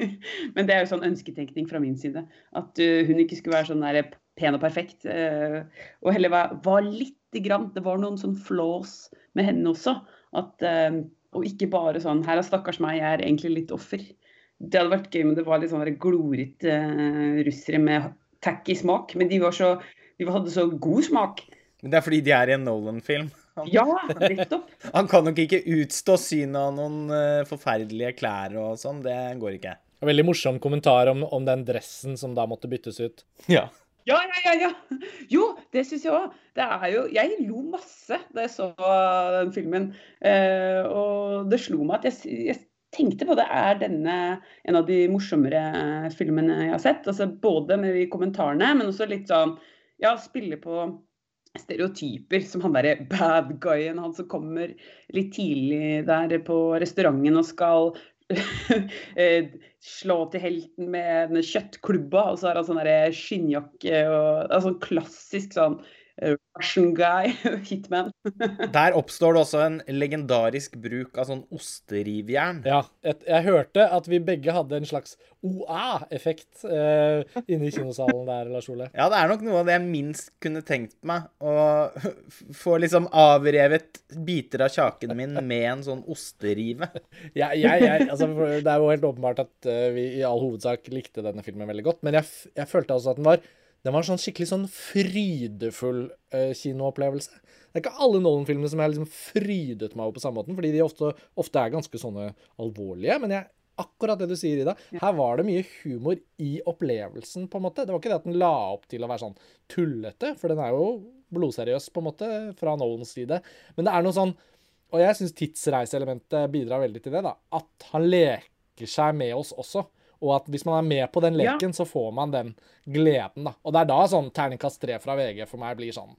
Men det er jo sånn ønsketenkning fra min side. At uh, hun ikke skulle være sånn der pen og perfekt. og heller var, var lite grann Det var noen sånn flås med henne også. At, og ikke bare sånn Her er stakkars meg, jeg er egentlig litt offer. Det hadde vært gøy om det var litt sånn glorete russere med tacky smak. Men de så de hadde så god smak. Men det er fordi de er i en Nolan-film. Ja, nettopp. Han kan nok ikke utstå synet av noen uh, forferdelige klær og sånn. Det går ikke. Veldig morsom kommentar om, om, den dressen som da måtte byttes ut. Ja. Ja, ja, ja. ja. Jo, det syns jeg òg. Det er jo Jeg lo masse da jeg så den filmen. Eh, og det slo meg at jeg, jeg tenkte på det. Er denne en av de morsommere eh, filmene jeg har sett? Altså Både med de kommentarene, men også litt sånn Ja, spille på stereotyper, som han derre bad guyen, han som kommer litt tidlig der på restauranten og skal Eh, slå til helten med en kjøttklubba, og så har han sånn skinnjakke og altså, klassisk sånn Russian guy, hitman. Der oppstår det også en legendarisk bruk av sånn osterivjern. Ja, jeg, jeg, hørte at vi begge hadde en slags OA-effekt eh, inne i kinosalen der, Lars Ole. Ja, det er nok noe av det jeg minst kunne tenkt meg. Å få liksom avrevet biter av kjaken min med en sånn osterive. Ja, jeg, jeg, altså, det er jo helt åpenbart at uh, vi i all hovedsak likte denne filmen veldig godt, men jeg, jeg følte altså at den var den var en sånn skikkelig sånn frydefull uh, kinoopplevelse. Det er ikke alle Nolan-filmene som jeg liksom frydet meg over på samme måten, fordi de ofte, ofte er ganske sånne alvorlige. Men jeg, akkurat det du sier, Ida, her var det mye humor i opplevelsen, på en måte. Det var ikke det at den la opp til å være sånn tullete, for den er jo blodseriøs, på en måte, fra Nolans side. Men det er noe sånn Og jeg syns tidsreiseelementet bidrar veldig til det, da. At han leker seg med oss også. Og at hvis man er med på den leken, ja. så får man den gleden, da. Og det er da sånn terningkast tre fra VG for meg blir sånn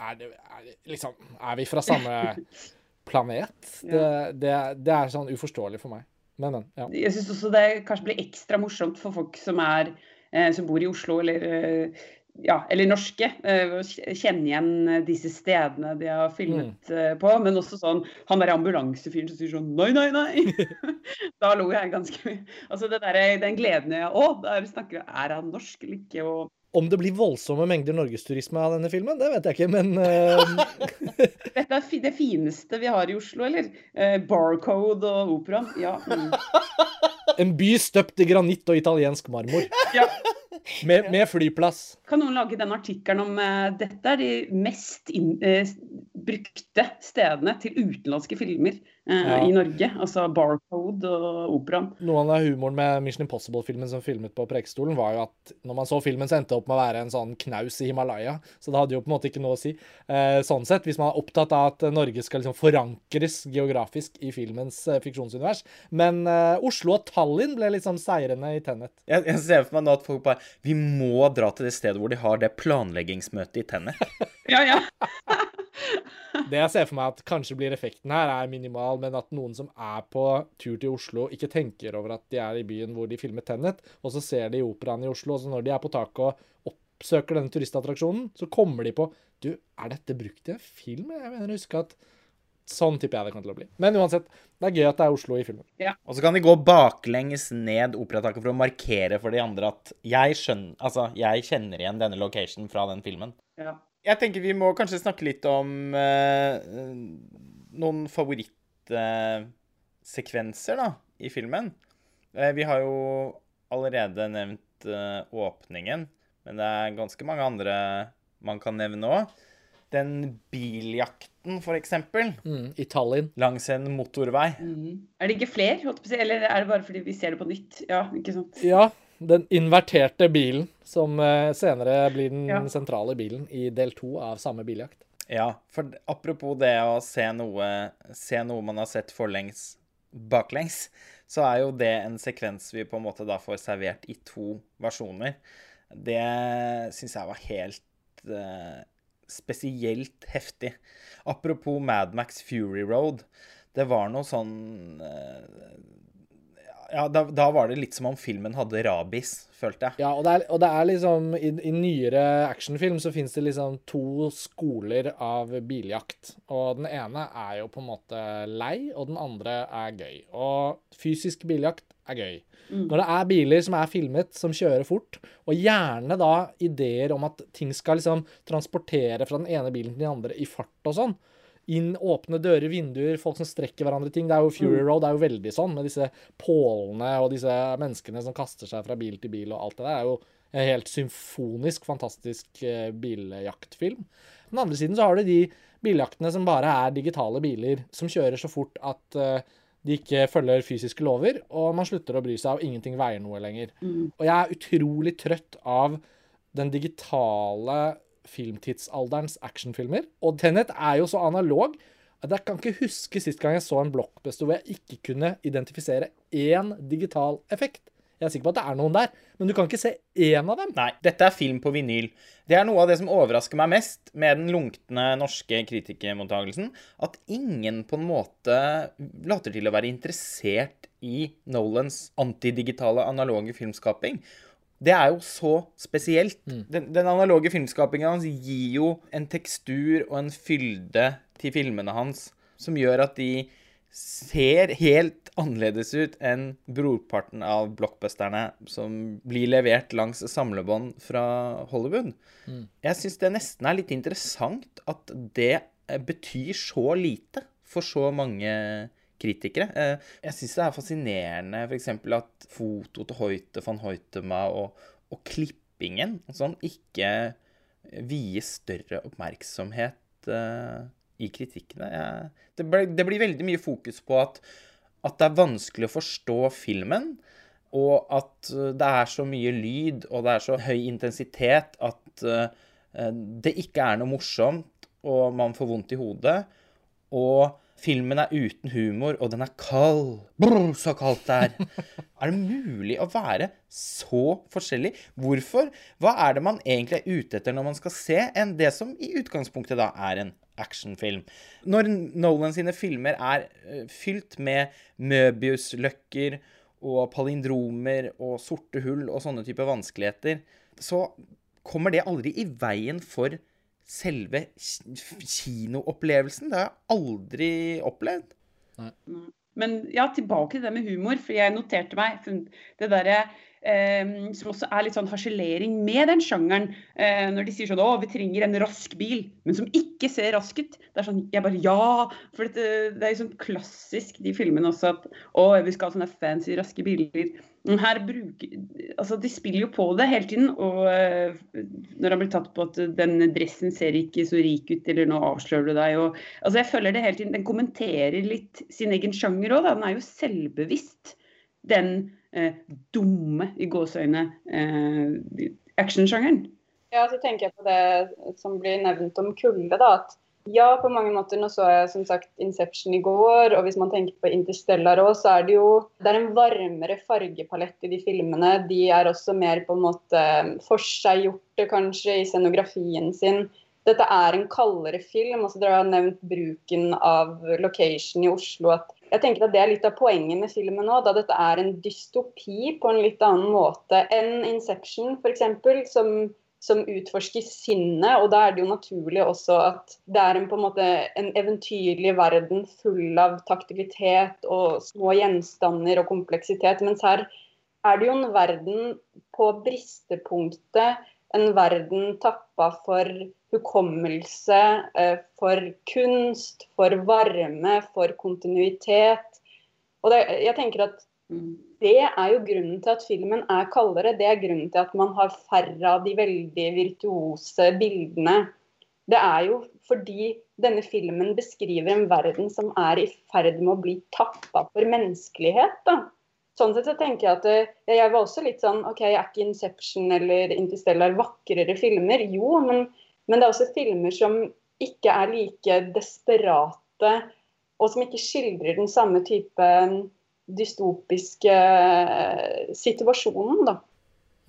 Er, det, er, liksom, er vi fra samme planet? Det, det, det, er sånn uforståelig for meg. Men, men. Ja. Jeg syns også det kanskje blir ekstra morsomt for folk som er eh, som bor i Oslo eller eh, ja, eller norske. Uh, kjenne igjen eh, disse stedene de har filmet mm. uh, på. Men også sånn han derre ambulansefyren som sier sånn nei, nei, nei. da lo jeg ganske mye. Altså det der, den gleden jeg Å, der snakker Er han norsk eller ikke? Og om det blir voldsomme mengder norgesturisme av denne filmen, det vet jeg ikke, men uh... Dette er det fineste vi har i Oslo, eller? Barcode og operaen. Ja. Mm. En by støpt i granitt og italiensk marmor. Ja. Med, med, flyplass. Kan noen lage den artikkelen om uh, dette er de mest in, uh, brukte stedene til utenlandske filmer ja. i Norge? Altså Barcode og Operaen. Noe av humoren med Mission Impossible-filmen som filmet på Preikestolen, var jo at når man så filmen, så endte det opp med å være en sånn knaus i Himalaya. Så det hadde jo på en måte ikke noe å si. sånn sett, hvis man er opptatt av at Norge skal liksom forankres geografisk i filmens fiksjonsunivers. Men Oslo og Tallinn ble liksom seirende i Tennet. Jeg, jeg ser for meg nå at folk bare vi må dra til det stedet hvor de har det planleggingsmøtet i tennet. ja, ja. det jeg ser for meg at kanskje blir effekten her, er minimal, men at noen som er på tur til Oslo, ikke tenker over at de er i byen hvor de filmer Tennet, og så ser de operaen i Oslo, og så når de er på taket og oppsøker denne turistattraksjonen, så kommer de på Du, er dette brukt i en film? Jeg mener å huske at Sånn tipper jeg det kommer til å bli. Men uansett, det er gøy at det er Oslo i filmen. Ja. Og så kan de gå baklengs ned operataket for å markere for de andre at jeg, skjønner, altså, jeg kjenner igjen denne locationen fra den filmen. Ja. Jeg tenker vi må kanskje snakke litt om uh, noen favorittsekvenser uh, i filmen. Uh, vi har jo allerede nevnt eh, åpningen, men det er ganske mange andre man kan nevne òg. Den biljakten, for eksempel. Mm, I Tallinn. Langs en motorvei. Mm. Er det ikke flere, eller er det bare fordi vi ser det på nytt? Ja, ikke sant? Ja, den inverterte bilen, som eh, senere blir den ja. sentrale bilen i del to av samme biljakt. Ja, for apropos det å se noe, se noe man har sett forlengs baklengs, så er jo det en sekvens vi på en måte da får servert i to versjoner. Det syns jeg var helt uh, spesielt heftig. Apropos Mad Max Fury Road. Det var noe sånn eh, ja, da, da, var det litt som om filmen hadde rabies, følte jeg. Ja, og det er, og det er liksom I, i nyere actionfilm så fins det liksom to skoler av biljakt. Og den ene er jo på en måte lei, og den andre er gøy. Og fysisk biljakt er gøy. Mm. Når det er biler som er filmet, som kjører fort, og gjerne da ideer om at ting skal liksom transportere fra den ene bilen til den andre i fart og sånn. Inn, åpne dører, vinduer, folk som strekker hverandre ting. Det er jo Fury mm. Road det er jo veldig sånn, med disse pålene og disse menneskene som kaster seg fra bil til bil og alt det der. Det er jo en helt symfonisk, fantastisk uh, biljaktfilm. På den andre siden så har du de biljaktene som bare er digitale biler, som kjører så fort at uh, de ikke følger fysiske lover, og man slutter å bry seg, og ingenting veier noe lenger. Mm. Og jeg er utrolig trøtt av den digitale filmtidsalderens actionfilmer. Og Tenet er jo så analog at jeg kan ikke huske sist gang jeg så en blockbuster hvor jeg ikke kunne identifisere én digital effekt. Jeg er sikker på at det er noen der, men du kan ikke se én av dem. Nei, dette er film på vinyl. Det er noe av det som overrasker meg mest med den lunkne norske kritikermottagelsen. At ingen på en måte later til å være interessert i Nolans antidigitale analoge filmskaping. Det er jo så spesielt. Den, den analoge filmskapingen hans gir jo en tekstur og en fylde til filmene hans som gjør at de ser helt annerledes ut enn brorparten av blockbusterne som blir levert langs samlebånd fra Hollywood. Jeg syns det nesten er litt interessant at det betyr så lite for så mange kritikere. Eh, Jeg syns det er fascinerende f.eks. at foto til Hoite van Hoitema og, og klippingen og sånn ikke vies større oppmerksomhet eh, i kritikkene. Jeg, det, ble, det blir veldig mye fokus på at, at det er vanskelig å forstå filmen, og at eh, det er så mye lyd og det er så høy intensitet at uh, det ikke er noe morsomt, og man får vondt i hodet. Og filmen er uten humor, og den er kald. Brr, så kaldt det er. Er det mulig å være så forskjellig? Hvorfor? Hva er det man egentlig er ute etter når man skal se en det som i utgangspunktet da er en actionfilm? Når Nolan sine filmer er eh, fylt med Møbius-løkker og palindromer og sorte hull og sånne typer vanskeligheter, så kommer det aldri i veien for selve ki- kinoopplevelsen. Det har jeg aldri opplevd. Men ja, tilbake til det med humor, for jeg noterte meg det derre eh, som også er litt sånn harselering med den sjangeren. Eh, når de sier sånn 'Å, vi trenger en rask bil', men som ikke ser rask ut. Det er sånn Jeg bare Ja! For det, det er jo sånn klassisk de filmene også at 'Å, vi skal ha sånne fancy, raske biler'. Her bruker Altså, de spiller jo på det hele tiden. Og eh, når han blir tatt på at den dressen ser ikke så rik ut, eller nå avslører du deg, og Altså, jeg føler det hele tiden. Den kommenterer litt sin egen sjanger òg. Den er jo selvbevisst, den eh, dumme, i gåseøyne, eh, actionsjangeren. Ja, så tenker jeg på det som blir nevnt om kulde, da. At ja, på mange måter. Nå så jeg som sagt Inception i går, og hvis man tenker på Interstellar òg, så er det jo Det er en varmere fargepalett i de filmene. De er også mer på en måte forseggjorte, kanskje, i scenografien sin. Dette er en kaldere film. også Dere har nevnt bruken av location i Oslo. at jeg tenker at Det er litt av poenget med filmen nå, da dette er en dystopi på en litt annen måte enn Inception, f.eks., som, som utforsker sinnet. Og da er det jo naturlig også at det er en, på en måte en eventyrlig verden full av taktilitet og små gjenstander og kompleksitet. Mens her er det jo en verden på bristepunktet. En verden tappa for hukommelse, eh, for kunst, for varme, for kontinuitet. Og det, jeg tenker at det er jo grunnen til at filmen er kaldere. Det er grunnen til at man har færre av de veldig virtuose bildene. Det er jo fordi denne filmen beskriver en verden som er i ferd med å bli tappa for menneskelighet. da. Sånn sett så tenker Jeg at jeg var også litt sånn OK, er ikke Inception eller Interstellar vakrere filmer? Jo, men, men det er også filmer som ikke er like desperate, og som ikke skildrer den samme type dystopiske eh, situasjonen, da.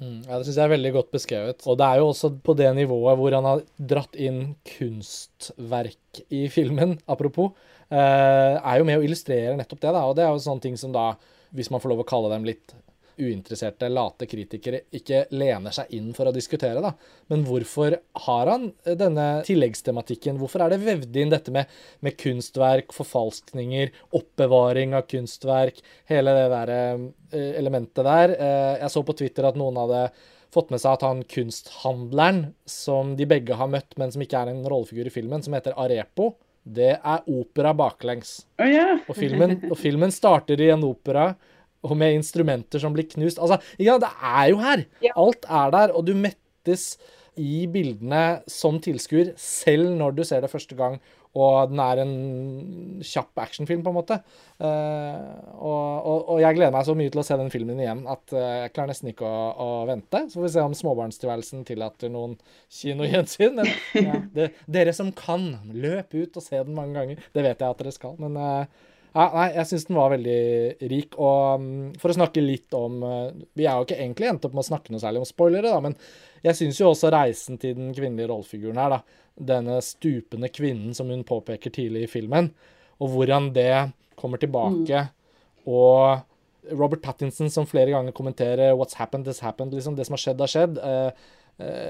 Mm, ja, Det syns jeg er veldig godt beskrevet. Og det er jo også på det nivået hvor han har dratt inn kunstverk i filmen, apropos, eh, er jo med å illustrere nettopp det. da, Og det er jo sånne ting som da, hvis man får lov å kalle dem litt uinteresserte, late kritikere, ikke lener seg inn for å diskutere, da. Men hvorfor har han denne tilleggstematikken? Hvorfor er det vevd inn dette med, med kunstverk, forfalskninger, oppbevaring av kunstverk, hele det der eh, elementet der? Eh, Jeg så på Twitter at noen hadde fått med seg at han kunsthandleren, som de begge har møtt, men som ikke er en rollefigur i filmen, som heter Arepo, det er opera baklengs. Oh, yeah. Og filmen, og filmen starter i en opera og med instrumenter som blir knust. Altså, ja, det er jo her! Alt er der, og du mettes i bildene som tilskuer, selv når du ser det første gang, Og den er en kjapp actionfilm, på en måte. Uh, og, og, og, jeg gleder meg så mye til å se den filmen igjen at uh, jeg klarer nesten ikke å, å, vente. Så får vi se om småbarnstilværelsen tillater noen kinogjensyn. Ja, dere som kan, løp ut og se den mange ganger. Det vet jeg at dere skal. Men uh, ja, nei, jeg syns den var veldig rik. Og um, for å snakke litt om Vi er jo ikke egentlig endt opp med å snakke noe særlig om spoilere, da, men jeg syns jo også reisen til den kvinnelige rollefiguren her, da denne stupende kvinnen som hun påpeker tidlig i filmen, og hvordan det kommer tilbake. Mm. Og Robert Pattinson som flere ganger kommenterer 'What's happened, has happened'. liksom Det som har skjedd, har skjedd. Uh,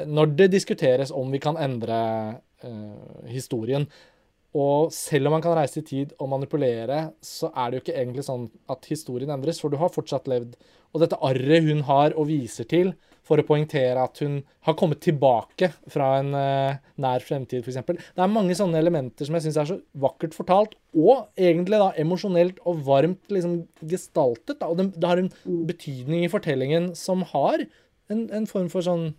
når det diskuteres om vi kan endre historien, og selv om man kan reise i tid og manipulere, så er det jo ikke egentlig sånn at historien endres, for du har fortsatt levd. Og dette arret hun har og viser til, for å poengtere at hun har kommet tilbake fra en uh, nær fremtid, f.eks. Det er mange sånne elementer som jeg syns er så vakkert fortalt, og egentlig da emosjonelt og varmt liksom gestaltet. Da. Og det, det, har en betydning i fortellingen som har en, en form for sånn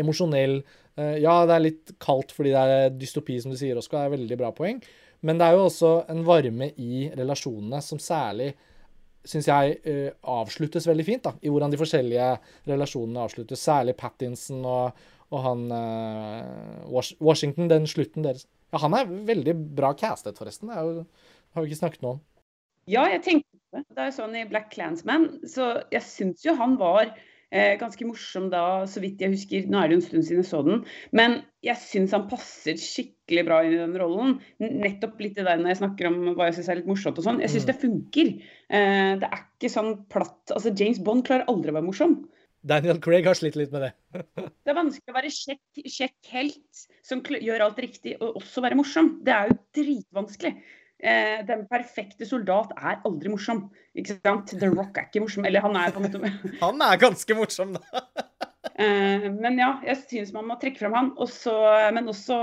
emosjonell uh, Ja, det er litt kaldt fordi det er dystopi, som du sier, Oskar. Det er veldig bra poeng. Men det er jo også en varme i relasjonene som særlig syns jeg uh, avsluttes veldig fint, da, i hvordan de forskjellige relasjonene avsluttes. Særlig Pattinson og, og han uh, Washington, den slutten deres. Ja, han er veldig bra castet, forresten. Det jo, har vi ikke snakket noe om. Ja, jeg tenkte det. Det er jo sånn i Black Clansman, så jeg syns jo han var Eh, ganske morsom da, så vidt jeg husker. Nå er det jo en stund siden jeg så den. Men jeg syns han passer skikkelig bra inn i den rollen. Nettopp litt det der når jeg snakker om hva jeg syns er litt morsomt og sånn. Jeg syns mm. det funker. Eh, det er ikke sånn platt Altså, James Bond klarer aldri å være morsom. Daniel Craig har slitt litt med det. det er vanskelig å være kjekk helt som gjør alt riktig, og også være morsom. Det er jo dritvanskelig. Eh, den perfekte soldat er aldri morsom. Ikke sant? The Rock er ikke morsom. Eller han er på en måte Han er ganske morsom, da. eh, men ja, jeg syns man må trekke fram han. Også, men også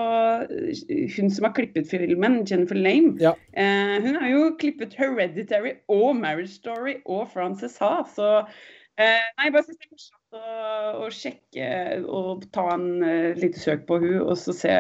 eh, hun som har klippet filmen, Jennifer Lame. Ja. Eh, hun har jo klippet Hereditary og Marriage Story og Frances Ha. Så eh, nei, bare synes det er morsomt å, å, sjekke og ta en uh, lite søk på hun, og så se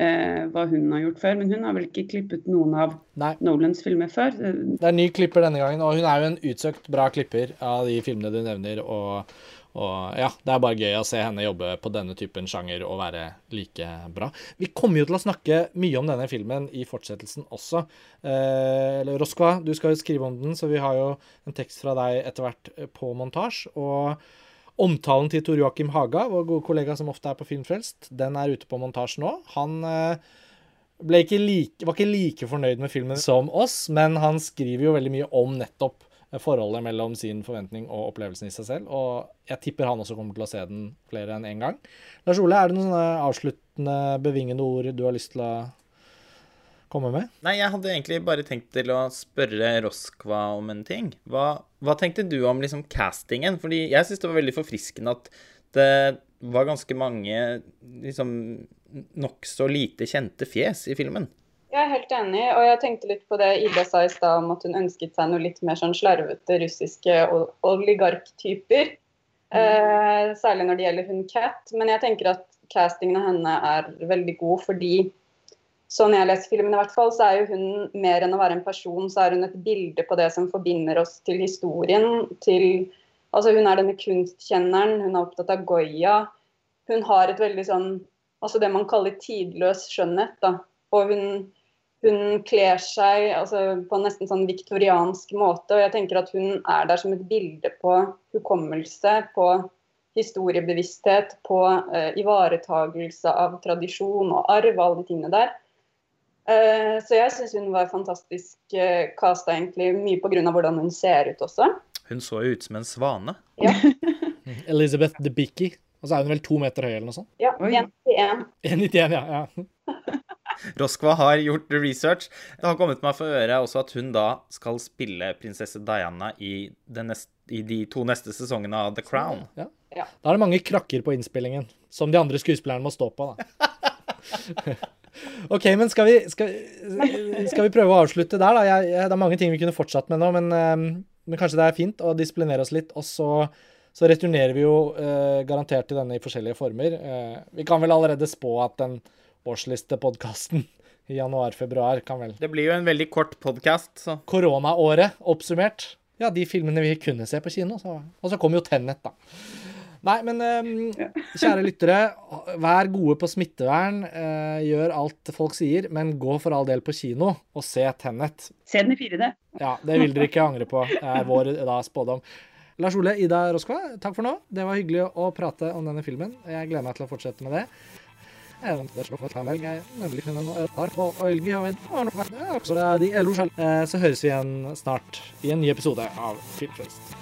eh, hva hun har gjort før. Men hun har vel ikke klippet noen av Nei. Nolans filmer før. Det er ny klipper denne gangen, og hun er jo en utsøkt bra klipper av de filmene du nevner. og, og ja, det er bare gøy å se henne jobbe på denne typen sjanger og være like bra. Vi kommer jo til å snakke mye om denne filmen i fortsettelsen også. Eh, Roskva, du skal jo skrive om den, så vi har jo en tekst fra deg etter hvert på montasje. Og Omtalen til Tor Joakim Haga, vår gode kollega som ofte er på Filmfrelst, den er ute på montasje nå. Han eh, ikke like, var ikke like fornøyd med filmen som oss, men han skriver jo veldig mye om nettopp forholdet mellom sin forventning og opplevelsen i seg selv. Og jeg tipper han også kommer til å se den flere enn én en gang. Lars Ole, er det noen avsluttende, bevingende ord du har lyst til å komme med? Nei, jeg hadde egentlig bare tenkt til å spørre Roskva om en ting. Hva, hva tenkte du om liksom castingen? Fordi jeg syns det var veldig forfriskende at det var ganske mange liksom nokså lite kjente fjes i filmen. Jeg er helt enig, og jeg tenkte litt på det Ida sa i stad om at hun ønsket seg noe litt mer sånn slarvete russiske oligarktyper. Mm. Eh, særlig når det gjelder hun Cat. Men jeg tenker at castingen av henne er veldig god fordi sånn jeg leser filmen, i hvert fall, så er jo hun mer enn å være en person, så er hun et bilde på det som forbinder oss til historien. til Altså, hun er denne kunstkjenneren, hun er opptatt av Goya. Hun har et veldig sånn Altså det man kaller tidløs skjønnhet, da. Og hun, hun kler seg altså, på en nesten sånn viktoriansk måte. Og jeg tenker at hun er der som et bilde på hukommelse, på historiebevissthet, på uh, ivaretagelse av tradisjon og arv alle de tingene der. Eh, så jeg syns hun var fantastisk uh, casta, egentlig. Mye pga. hvordan hun ser ut også. Hun så jo ut som en svane. Ja. Elizabeth the Bicky. Og så er hun vel to meter høy eller noe sånt? Ja. 1,91. 1,91, ja. ja. Roskva har gjort research. Det har kommet meg for øre også at hun da skal spille prinsesse Diana i, neste, i de to neste sesongene av The Crown. Ja. Ja. Da er det mange krakker på innspillingen, som de andre skuespillerne må stå på. da. OK, men skal vi, skal, skal vi, prøve å avslutte der, da? Jeg, jeg, det er mange ting vi kunne fortsatt med nå, men, um, men, kanskje det er fint å disiplinere oss litt. Og så, så returnerer vi jo uh, garantert til denne i forskjellige former. Uh, vi kan vel allerede spå at den årslistepodkasten i januar-februar, kan vel Det blir jo en veldig kort podkast, så Koronaåret oppsummert. Ja, de filmene vi kunne se på kino. Så. Og så kom jo Tennet, da. Nei, men eh, kjære lyttere, vær gode på smittevern. eh, gjør alt folk sier, men gå for all del på kino og se Tennet. Se den i 4D. Ja, det vil dere ikke angre på. Er vår da, spådom. Lars Ole, Ida Roskva, takk for nå. Det var hyggelig å prate om denne filmen. Jeg gleder meg til å fortsette med det. Så høres vi igjen snart i en ny episode av Filmfrelst.